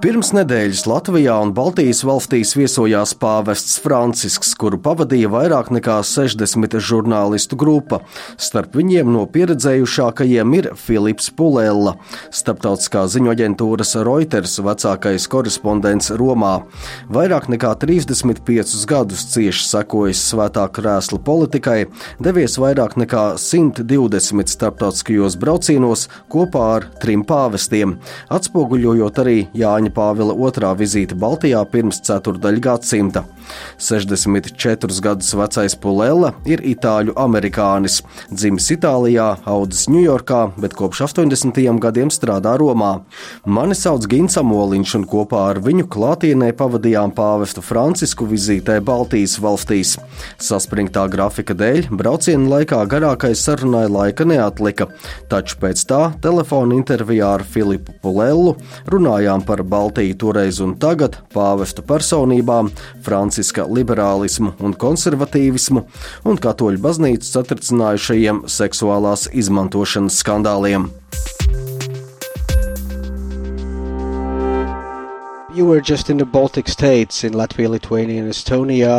Pirms nedēļas Latvijā un Baltijas valstīs viesojās pāvests Francisks, kuru pavadīja vairāk nekā 60 žurnālistu grupa. Starp viņiem no pieredzējušākajiem ir Filips Pulēlla, starptautiskā ziņu aģentūras Reuters vecākais korespondents Romā. Vairāk nekā 35 gadus cieši sekojis svētā krēsla politikai, devies vairāk nekā 120 starptautiskajos braucienos kopā ar trim pāvestiem, atspoguļojot arī Jāņa Jāņa Pāvila II vizīte Baltijā pirms ceturdaļa gadsimta. 64 gadus vecais Pulēla ir itāļu amerikānis, dzimis Itālijā, audzis Ņujorkā, bet kopš 80. gadiem strādā Romā. Mani sauc Gins Amoliņš, un kopā ar viņu klātienē pavadījām pāvestu Francisku vizītē Baltijas valstīs. Saspringtā grafika dēļ brauciena laikā garākais sarunai laika neatlika, taču pēc tā telefona intervijā ar Filipu Pulēlu runājām par Baltijas Baltiju toreiz un tagad, pāvestu personībām, franciska liberālismu un konservatīvismu un katoļu baznīcas satricinājušajiem seksuālās izmantošanas skandāliem. You were just in the Baltic states, in Latvia, Lithuania, and Estonia.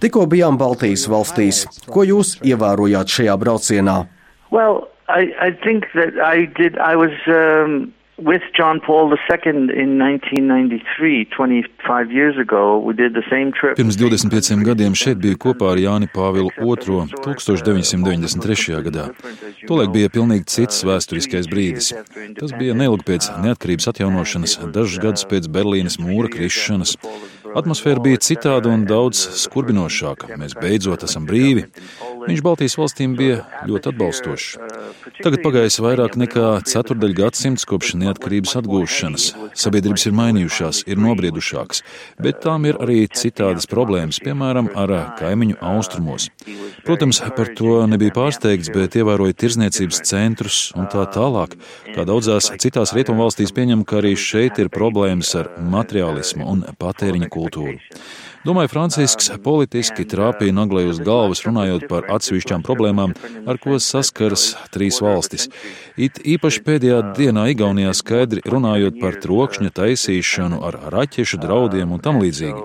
Tikko bijām Baltijas valstīs. Ko jūs ievērojāt šajā braucienā? Well, I, I think that I did. I was um, with John Paul II in 1993, 25 years ago, we did the same trip. Pirms 25 gadiem šeit biju kopā ar Jāni Pāvilu II 1993. gadā. Tolēk bija pilnīgi cits vēsturiskais brīdis. Tas bija neilgi pēc neatkarības atjaunošanas, dažus gadus pēc Berlīnes mūra krišanas. Atmosfēra bija citāda un daudz skurbinošāka. Mēs beidzot esam brīvi. Viņš Baltijas valstīm bija ļoti atbalstošs. Tagad pagājis vairāk nekā ceturdaļ gadsimts kopš neatkarības atgūšanas. Sabiedrības ir mainījušās, ir nobriedušākas, bet tām ir arī citādas problēmas, piemēram, ar kaimiņu austrumos. Protams, par to nebija pārsteigts, bet ievēroja tirzniecības centrus un tā tālāk. Kā daudzās citās rietumvalstīs pieņem, ka arī šeit ir problēmas ar materiālismu un patēriņa kultūru. Domāju, Francisks politiski trāpīja naglai uz galvas, runājot par atsevišķām problēmām, ar ko saskaras trīs valstis. It īpaši pēdējā dienā Igaunijā skaidri runājot par trokšņa taisīšanu ar raķešu draudiem un tam līdzīgi.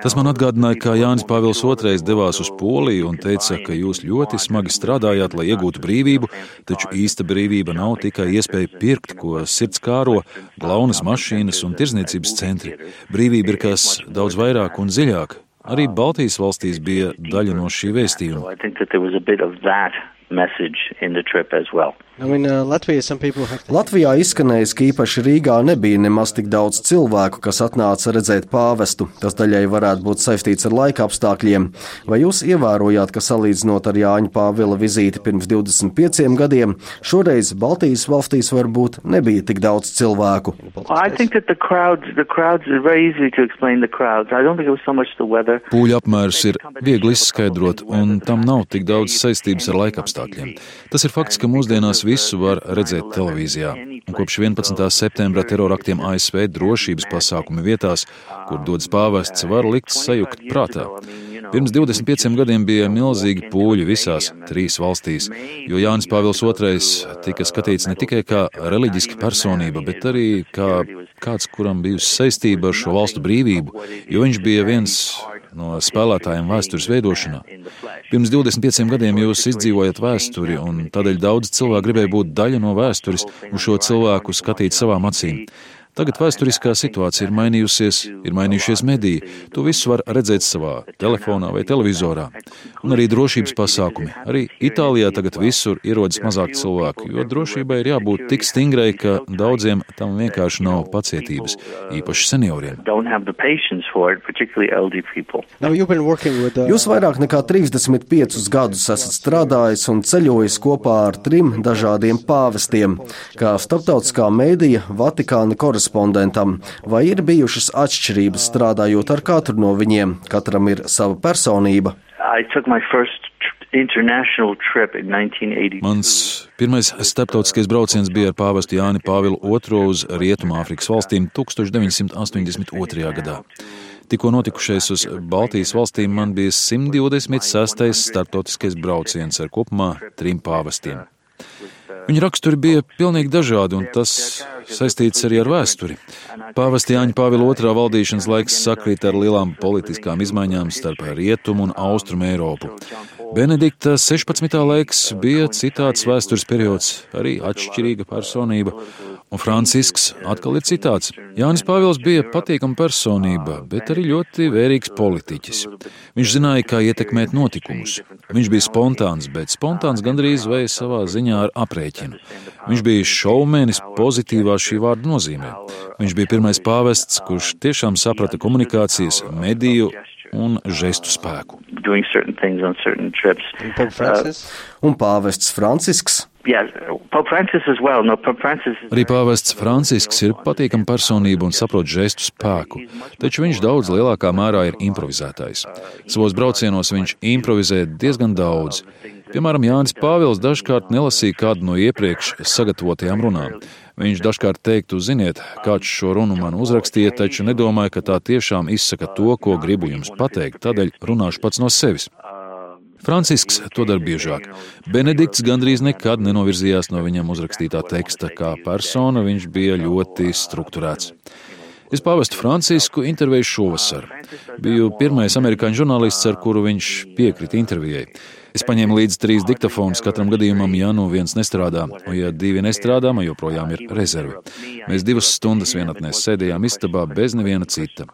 Tas man atgādināja, kā Jānis Pāvils II devās uz Poliju un teica, ka jūs ļoti smagi strādājāt, lai iegūtu brīvību, taču īsta brīvība nav tikai iespēja pirkt, ko sirds kāro, glaunas mašīnas un tirzniecības centri. Brīvība ir kas daudz vairāk un dziļāk. Arī Baltijas valstīs bija daļa no šī vēstījuma. I mean, uh, Latvijā, have... Latvijā izskanējis, ka īpaši Rīgā nebija nemaz tik daudz cilvēku, kas atnāca redzēt pāvestu. Tas daļai varētu būt saistīts ar laika apstākļiem. Vai jūs ievērojāt, ka salīdzinot ar Jāņa Pāvila vizīti pirms 25 gadiem, šoreiz Baltijas valstīs varbūt nebija tik daudz cilvēku? Pūļu apmērs ir viegli izskaidrot, un tam nav tik daudz saistības ar laika apstākļiem. Tas ir fakts, ka mūsdienās visu var redzēt televīzijā. Un kopš 11. septembra teroraktiem ASV drošības pasākumi vietās, kur dodas pāvests, var likt sajukt prātā. Pirms 25 gadiem bija milzīgi pūļi visās trīs valstīs, jo Jānis Pāvils II tika skatīts ne tikai kā reliģiska personība, bet arī kā kāds, kuram bijusi saistība ar šo valstu brīvību, jo viņš bija viens no spēlētājiem vēstures veidošanā. Pirms 25 gadiem jūs izdzīvojat vēsturi, un tādēļ daudz cilvēku gribēja būt daļa no vēstures un šo cilvēku skatīt savām acīm. Tagad vēsturiskā situācija ir mainījusies, ir mainījušies mediji. To visu var redzēt savā telefonā vai televizorā. Un arī drošības pasākumi. Arī Itālijā tagad visur ierodas mazāk cilvēku, jo drošībai ir jābūt tik stingrai, ka daudziem tam vienkārši nav pacietības, īpaši senioriem. Uh, Jūs vairāk nekā 35 gadus esat strādājis un ceļojis kopā ar trim dažādiem pāvestiem, kā starptautiskā mēdīja Vatikāna korespondencija korespondentam, vai ir bijušas atšķirības strādājot ar katru no viņiem? Katram ir sava personība. Mans pirmais starptautiskais brauciens bija ar pāvestu Jāni Pāvilu II uz Rietumāfrikas valstīm 1982. gadā. Tikko notikušais uz Baltijas valstīm man bija 126. starptautiskais brauciens ar kopumā trim pāvestiem. Viņa raksturi bija pilnīgi dažādi, un tas saistīts arī ar vēsturi. Pāvesta Jāņa Pāvila otrā valdīšanas laiks sakrīt ar lielām politiskām izmaiņām starp Rietumu un Austrumu Eiropu. Benedikta 16. laiks bija citāds vēstures periods, arī atšķirīga personība, un Francisks atkal ir citāds. Jānis Pāvils bija patīkama personība, bet arī ļoti vērīgs politiķis. Viņš zināja, kā ietekmēt notikumus. Viņš bija spontāns, bet spontāns gandrīz vai savā ziņā ar aprēķinu. Viņš bija šaumenis pozitīvā šī vārda nozīmē. Viņš bija pirmais pāvests, kurš tiešām saprata komunikācijas, mediju un žestu spēku. Un pāvests Francisks Arī pāvests Francisks ir patīkama personība un saprot žestu spēku, taču viņš daudz lielākā mērā ir improvizētājs. Savos braucienos viņš improvizē diezgan daudz. Piemēram, Jānis Pāvils dažkārt nelasīja kādu no iepriekš sagatavotajām runām. Viņš dažkārt teiktu, ziniet, kāds šo runu man uzrakstīja, taču nedomāju, ka tā tiešām izsaka to, ko gribu jums pateikt, tādēļ runāšu pats no sevis. Francisks to dara biežāk. Benedikts gandrīz nekad nenovirzījās no viņam uzrakstītā teksta. Kā persona viņš bija ļoti strukturēts. Es pāvestu Francisku intervēju šovasar. Biju pirmais amerikāņu žurnālists, ar kuru viņš piekrita intervijai. Es paņēmu līdzi trīs diktafonus katram gadījumam, ja nu viens nestrādā, un ja divi nestrādā, man joprojām ir rezerve. Mēs divas stundas vienatnēs sēdējām istabā bez neviena cita.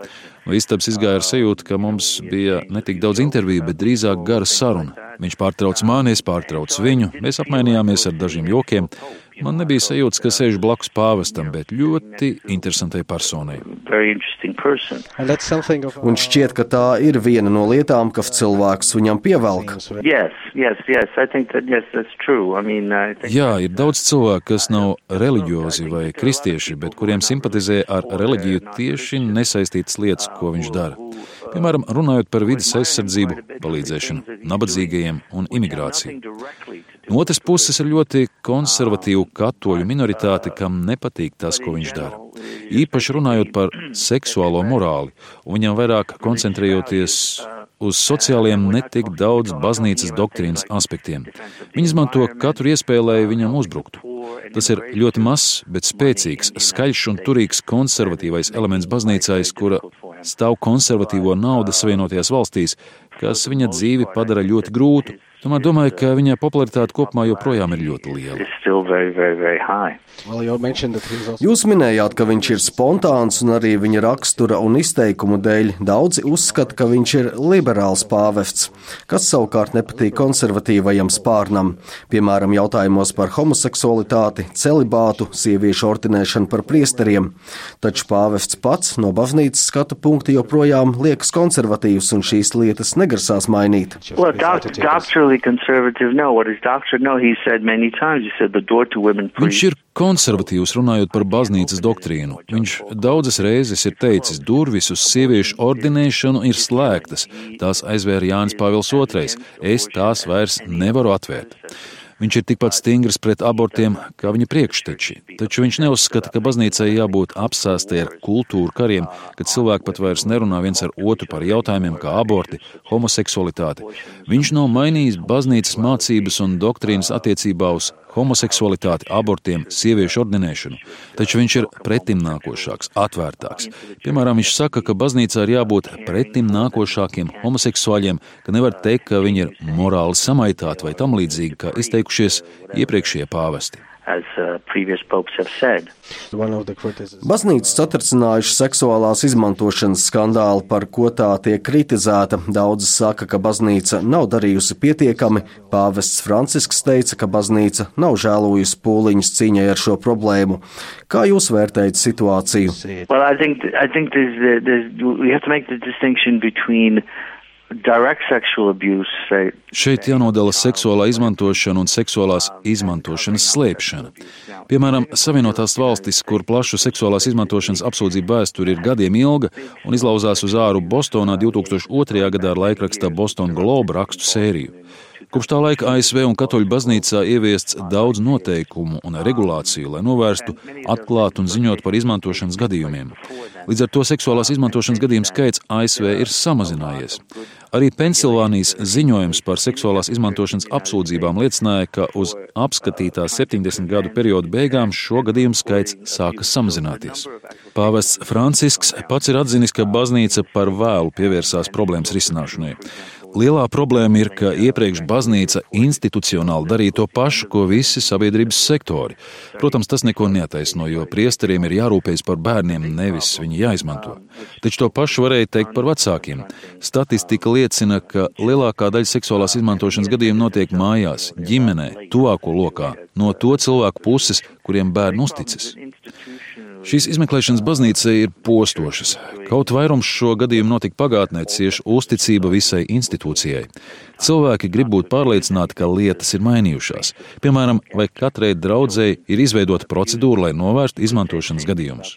No istabas izgāja ar sajūtu, ka mums bija ne tik daudz interviju, bet drīzāk gara saruna. Viņš pārtrauc mani, es pārtraucu viņu, mēs apmainījāmies ar dažiem jokiem. Man nebija sajūta, ka sēž blakus pāvestam, bet ļoti interesantai personai. Un šķiet, ka tā ir viena no lietām, kas cilvēks viņam pievelk. Jā, ir daudz cilvēku, kas nav reliģiozi vai kristieši, bet kuriem simpatizē ar reliģiju tieši nesaistītas lietas, ko viņš dara. Piemēram, runājot par vidas aizsardzību, palīdzēšanu nabadzīgajiem un imigrāciju. No otras puses ir ļoti konservatīva katoļu minoritāte, kam nepatīk tas, ko viņš dara. Īpaši runājot par seksuālo morāli, un viņam vairāk koncentrējoties uz sociāliem, netik daudz baznīcas doktrīnas aspektiem. Viņi izmanto katru iespēju, lai viņam uzbruktu. Tas ir ļoti mazs, bet spēcīgs, skaļš un turīgs konservatīvais elements baznīcais, kura stāv konservatīvo naudu Savienotajās valstīs, kas viņa dzīvi padara ļoti grūtu. Tomēr domāju, ka viņa popularitāte kopumā joprojām ir ļoti liela. Jūs minējāt, ka viņš ir spontāns un arī viņa rakstura un izteikumu dēļ daudzi uzskata, ka viņš ir liberāls pāvests, kas savukārt nepatīk konservatīvajam spārnam, piemēram, jautājumos par homoseksualitāti, celibātu, sieviešu ordinēšanu par priesteriem. Taču pāvests pats no baznīcas skatu punkta joprojām liekas konservatīvs un šīs lietas negrasās mainīt. Well, doctrinally conservative, no. What is doctrine? No, he said many times. He said the door to women Viņš preach. ir konservatīvs runājot par baznīcas doktrīnu. Viņš daudzas reizes ir teicis, durvis uz sieviešu ordinēšanu ir slēgtas. Tās aizvēra Jānis Pāvils II. Es tās vairs nevaru atvērt. Viņš ir tikpat stingrs pret abortiem kā viņa priekšteči, taču viņš neuzskata, ka baznīcai jābūt apsēstai ar kultūru kariem, kad cilvēki pat vairs nerunā viens ar otru par jautājumiem kā aborti, homoseksualitāte. Viņš nav mainījis baznīcas mācības un doktrīnas attiecībā uz homoseksualitāti, abortiem, sieviešu ordinēšanu, taču viņš ir pretimnākošāks, atvērtāks. Piemēram, viņš saka, ka baznīcā ir jābūt pretimnākošākiem homoseksuāļiem, ka nevar teikt, ka viņi ir morāli samaitāti vai tam līdzīgi, kā izteikušies iepriekšējie pāvesti. uh. Baznīca satricinājuši seksuālās izmantošanas skandāli, par ko tā tiek kritizēta. Daudzi saka, ka baznīca nav darījusi pietiekami. Pāvests Francisks teica, ka baznīca nav žēlojusi pūliņus cīņai ar šo problēmu. Kā jūs vērtējat situāciju? Well, I think I think there's, uh, there's Šeit jānodala seksuālā izmantošana un seksuālās izmantošanas slēpšana. Piemēram, Savienotās valstis, kur plašu seksuālās izmantošanas apsūdzību vēsture ir gadiem ilga un izlauzās uz āru Bostonā 2002. gadā ar laikrakstā Boston Globe rakstu sēriju. Kopš tā laika ASV un Katoļu baznīcā ieviests daudz noteikumu un regulāciju, lai novērstu, atklātu un ziņotu par izmantošanas gadījumiem. Līdz ar to seksuālās izmantošanas gadījumu skaits ASV ir samazinājies. Arī Pensilvānijas ziņojums par seksuālās izmantošanas apsūdzībām liecināja, ka uz apskatītā 70 gadu perioda beigām šo gadījumu skaits sāka samazināties. Pāvests Francisks pats ir atzinis, ka baznīca par vēlu pievērsās problēmas risināšanai. Lielā problēma ir, ka iepriekš baznīca institucionāli darīja to pašu, ko visi sabiedrības sektori. Protams, tas neko neataisno, jo priesteriem ir jārūpējas par bērniem, nevis viņi jāizmanto. Taču to pašu varēja teikt par vecākiem. Statistika liecina, ka lielākā daļa seksuālās izmantošanas gadījumu notiek mājās, ģimenē, tuvāko lokā, no to cilvēku puses, kuriem bērni uzticas. Šīs izmeklēšanas baznīca ir postošas. Kaut vairums šo gadījumu notika pagātnē, cieši uzticība visai institūcijai. Cilvēki grib būt pārliecināti, ka lietas ir mainījušās. Piemēram, vai katrai draudzēji ir izveidota procedūra, lai novērstu izmantošanas gadījumus.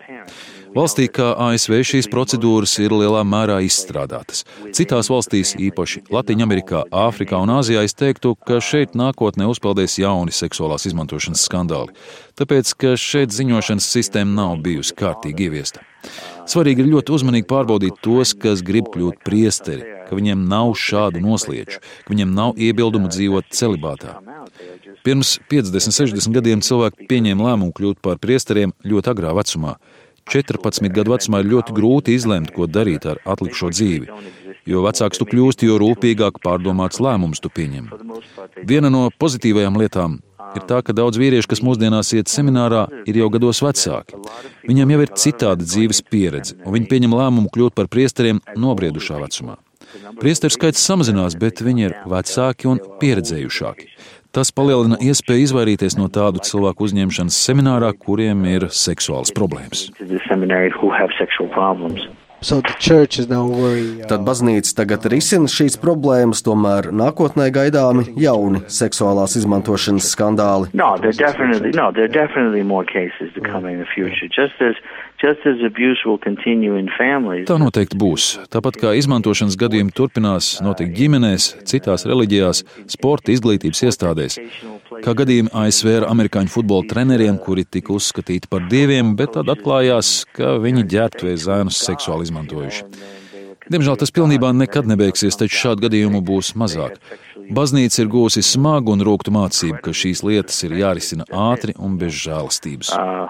Valstī kā ASV šīs procedūras ir lielā mērā izstrādātas. Citās valstīs, īpaši Latvijā, Āfrikā un Āzijā, es teiktu, ka šeit nākotnē uzpeldēs jauni seksuālās izmantošanas skandāli, tāpēc ka šeit ziņošanas sistēma nav bijusi kārtīgi ieviesta. Svarīgi ir ļoti uzmanīgi pārbaudīt tos, kas grib kļūt priesteri, ka viņiem nav šādu noslieču, ka viņiem nav iebildumu dzīvot celibātā. Pirms 50, 60 gadiem cilvēki pieņēma lēmumu kļūt par priesteriem ļoti agrā vecumā. 14 gadu vecumā ir ļoti grūti izlemt, ko darīt ar atlikušo dzīvi. Jo vecāks tu kļūsti, jo rūpīgāk pārdomāts lēmums tu pieņem. Viena no pozitīvajām lietām ir tā, ka daudz vīriešu, kas mūsdienās iet seminārā, ir jau gados vecāki. Viņiem jau ir citāda dzīves pieredze, un viņi pieņem lēmumu kļūt par priesteriem nobriedušā vecumā. Priesteru skaits samazinās, bet viņi ir vecāki un pieredzējušāki. Tas palielina iespēju izvairīties no tādu cilvēku uzņemšanas seminārā, kuriem ir seksuāls problēmas. So worry, uh... Tad baznīca tagad risina šīs problēmas, tomēr nākotnē gaidāmi jauni seksuālās izmantošanas skandāli. No, there definitely, no, there definitely more cases to come in the future. Just as Tā noteikti būs. Tāpat kā izmantošanas gadījumi turpinās notikt ģimenēs, citās reliģijās, sporta izglītības iestādēs. Kā gadījumi ASV ar amerikāņu futbola treneriem, kuri tika uzskatīti par dieviem, bet tad atklājās, ka viņi ģērbtuvēs zēnus seksuāli izmantojuši. Diemžēl tas pilnībā nekad nebeigsies, taču šādu gadījumu būs mazāk. Baznīca ir gūsi smagu un rūktu mācību, ka šīs lietas ir jārisina ātri un bez žēlastības. Uh,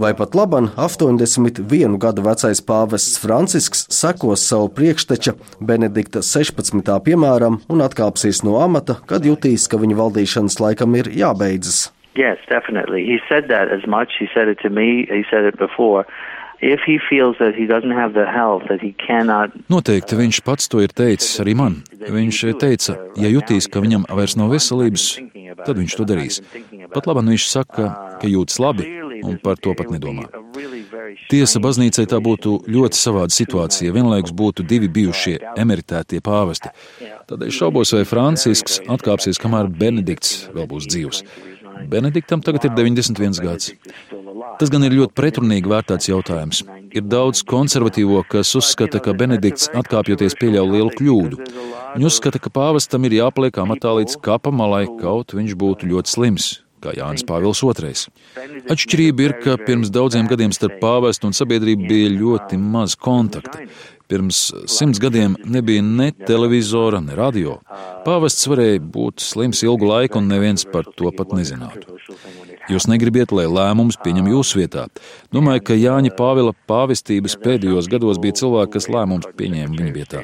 Vai pat laban 81 gadu vecais pāvests Francisks sekos savu priekšteča Benedikta 16. piemēram un atkāpsies no amata, kad jutīs, ka viņa valdīšanas laikam ir jābeidzas? Yes, definitely. He said that as much. He said it to me. He said it before. Noteikti viņš pats to ir teicis arī man. Viņš teica, ja jutīs, ka viņam vairs nav veselības, tad viņš to darīs. Pat labi, viņš saka, ka jūtas labi un par to pat nedomā. Tiesa baznīcai tā būtu ļoti savāda situācija. Vienlaikus būtu divi bijušie emeritētie pāvesti. Tādēļ šaubos, vai Francisks atkāpsies, kamēr Benedikts vēl būs dzīvs. Benediktam tagad ir 91 gads. Tas gan ir ļoti pretrunīgi vērtēts jautājums. Ir daudz konservatīvo, kas uzskata, ka Benedikts atkāpjoties pieļauj lielu kļūdu. Viņi uzskata, ka pāvestam ir jāpaliek amatā līdz kapa malai, kaut viņš būtu ļoti slims, kā Jānis Pāvils II. Atšķirība ir, ka pirms daudziem gadiem starp pāvestu un sabiedrību bija ļoti maz kontakta. Pirms simts gadiem nebija ne televizora, ne radio. Pāvests varēja būt slims ilgu laiku, un neviens par to pat nezinātu. Jūs negribat, lai lēmumus pieņem jūsu vietā. Domāju, ka Jāņa Pāvila pāvestības pēdējos gados bija cilvēki, kas lēmumus pieņēma viņa vietā.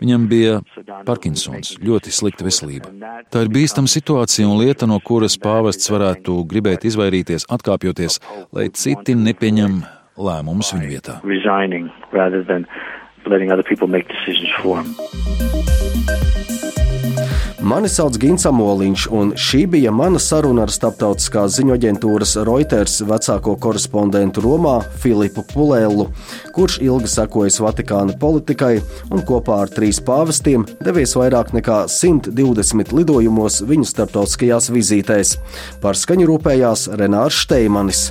Viņam bija Parkinsons, ļoti slikta veselība. Tā ir bīstama situācija un lieta, no kuras pāvests varētu gribēt izvairīties, atkāpjoties, lai citi nepieņem lēmumus viņa vietā. Mani sauc Gins Amoliņš, un šī bija mana saruna ar starptautiskās ziņu aģentūras Reuters vecāko korespondentu Romā Filipu Pulēlu, kurš ilgi sekojas Vatikāna politikai un kopā ar trīs pāvestiem devies vairāk nekā 120 lidojumos viņu starptautiskajās vizītēs. Par skaņu rūpējās Renārs Šteimanis.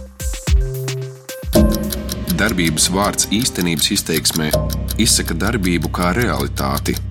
Darbības vārds īstenības izteiksmē izsaka darbību kā realitāti -